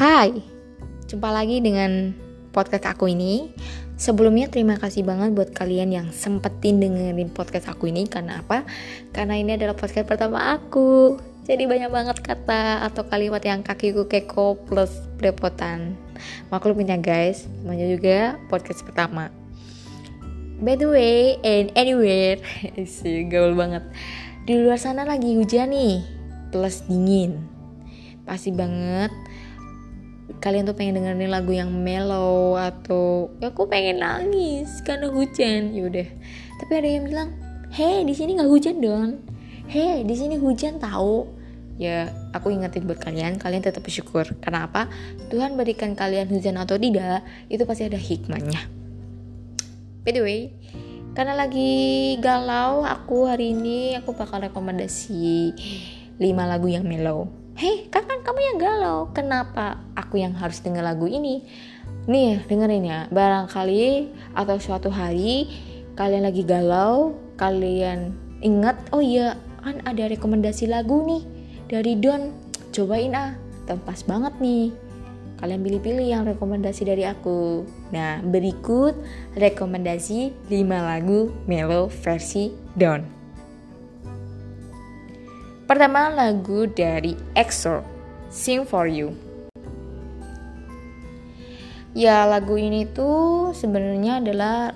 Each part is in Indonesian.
Hai, jumpa lagi dengan podcast aku ini. Sebelumnya terima kasih banget buat kalian yang sempetin dengerin podcast aku ini. Karena apa? Karena ini adalah podcast pertama aku. Jadi banyak banget kata atau kalimat yang kakiku keko plus belepotan. Maklumin ya guys, namanya juga podcast pertama. By the way, and anywhere. Isi, gaul banget. Di luar sana lagi hujan nih Plus dingin. Pasti banget kalian tuh pengen dengerin lagu yang mellow atau ya aku pengen nangis karena hujan. Yaudah tapi ada yang bilang hei di sini nggak hujan dong hei di sini hujan tahu ya aku ingetin buat kalian kalian tetap bersyukur. Karena apa? Tuhan berikan kalian hujan atau tidak itu pasti ada hikmahnya. By the way karena lagi galau aku hari ini aku bakal rekomendasi 5 lagu yang mellow Hei, kan kamu yang galau. Kenapa aku yang harus denger lagu ini? Nih, dengerin ya. Barangkali atau suatu hari kalian lagi galau, kalian ingat, oh iya, kan ada rekomendasi lagu nih dari Don. Cobain ah, tempas banget nih. Kalian pilih-pilih yang rekomendasi dari aku. Nah, berikut rekomendasi 5 lagu Melo versi Don. Pertama lagu dari EXO, Sing For You. Ya lagu ini tuh sebenarnya adalah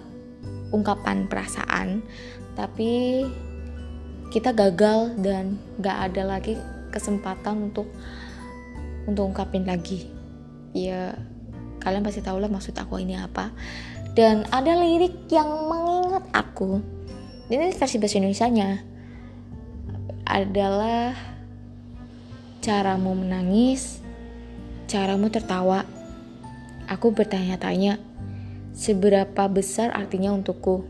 ungkapan perasaan, tapi kita gagal dan gak ada lagi kesempatan untuk untuk ungkapin lagi. Ya kalian pasti tahu lah maksud aku ini apa. Dan ada lirik yang mengingat aku. Ini versi bahasa Indonesia-nya adalah caramu menangis, caramu tertawa. Aku bertanya-tanya, seberapa besar artinya untukku?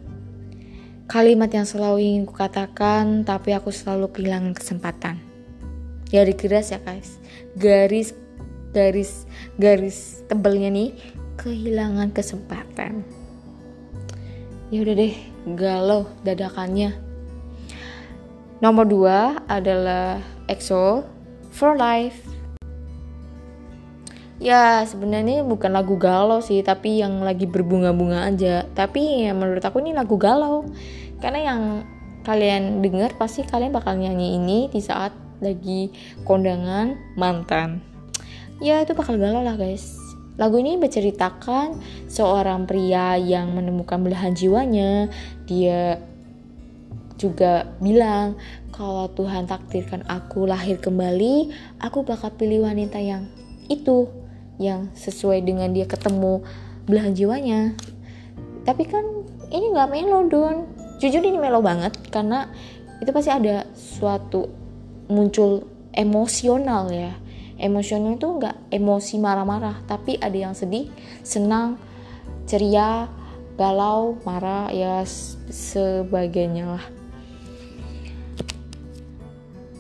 Kalimat yang selalu ingin kukatakan, tapi aku selalu kehilangan kesempatan. Garis keras ya guys, garis garis garis tebelnya nih kehilangan kesempatan. Ya udah deh, galau dadakannya. Nomor dua adalah EXO For Life. Ya sebenarnya bukan lagu galau sih, tapi yang lagi berbunga-bunga aja. Tapi ya menurut aku ini lagu galau, karena yang kalian dengar pasti kalian bakal nyanyi ini di saat lagi kondangan mantan. Ya itu bakal galau lah guys. Lagu ini menceritakan seorang pria yang menemukan belahan jiwanya. Dia juga bilang kalau Tuhan takdirkan aku lahir kembali, aku bakal pilih wanita yang itu, yang sesuai dengan dia ketemu belahan jiwanya. Tapi kan ini nggak melo don, jujur ini melo banget karena itu pasti ada suatu muncul emosional ya. Emosional itu nggak emosi marah-marah, tapi ada yang sedih, senang, ceria, galau, marah, ya sebagainya lah.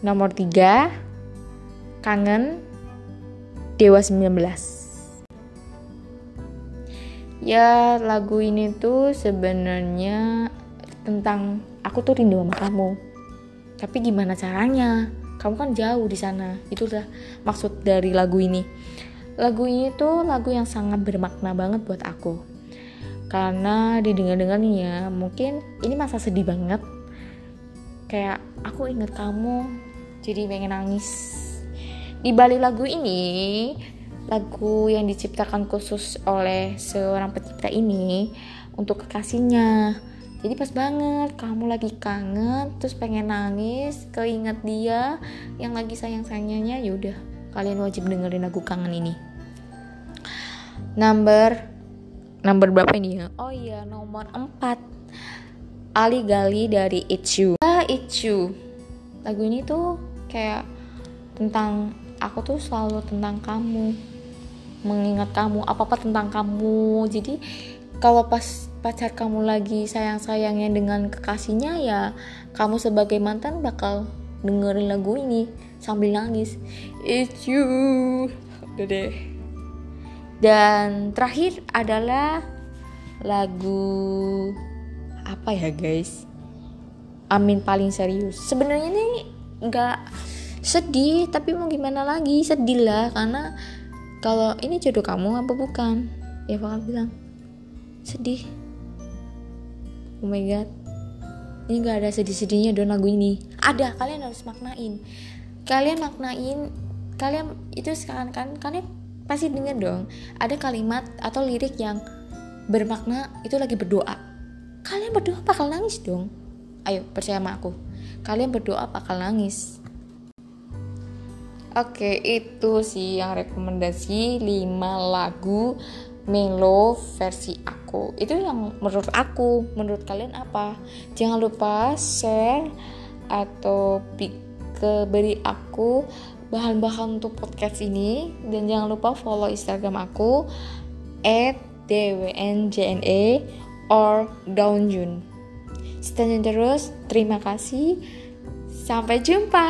Nomor 3 Kangen Dewa 19 Ya lagu ini tuh sebenarnya tentang aku tuh rindu sama kamu. Tapi gimana caranya? Kamu kan jauh di sana. Itulah maksud dari lagu ini. Lagu ini tuh lagu yang sangat bermakna banget buat aku. Karena didengar-dengar nih ya, mungkin ini masa sedih banget. Kayak aku inget kamu jadi pengen nangis. Di balik lagu ini lagu yang diciptakan khusus oleh seorang pencipta ini untuk kekasihnya. Jadi pas banget kamu lagi kangen terus pengen nangis keinget dia yang lagi sayang sayangnya yaudah kalian wajib dengerin lagu kangen ini. Number number berapa ini ya? Oh iya nomor 4 Ali Gali dari It's You. Ah It's You. Lagu ini tuh kayak tentang aku tuh selalu tentang kamu mengingat kamu apa apa tentang kamu. Jadi kalau pas pacar kamu lagi sayang-sayangnya dengan kekasihnya ya kamu sebagai mantan bakal dengerin lagu ini sambil nangis. It's you. Udah deh. Dan terakhir adalah lagu apa ya guys? Amin paling serius. Sebenarnya nih nggak sedih tapi mau gimana lagi? Sedih lah karena kalau ini jodoh kamu apa bukan? Ya bakal bilang sedih. Oh my god. Ini gak ada sedih-sedihnya dong lagu ini. Ada kalian harus maknain. Kalian maknain kalian itu sekarang kan kalian pasti denger dong ada kalimat atau lirik yang bermakna itu lagi berdoa. Kalian berdoa bakal nangis dong. Ayo percaya sama aku kalian berdoa bakal nangis Oke, itu sih yang rekomendasi 5 lagu melo versi aku. Itu yang menurut aku, menurut kalian apa? Jangan lupa share atau beri aku bahan-bahan untuk podcast ini dan jangan lupa follow Instagram aku @dwnjne or Downjun. Stay terus, terima kasih. Sampai jumpa.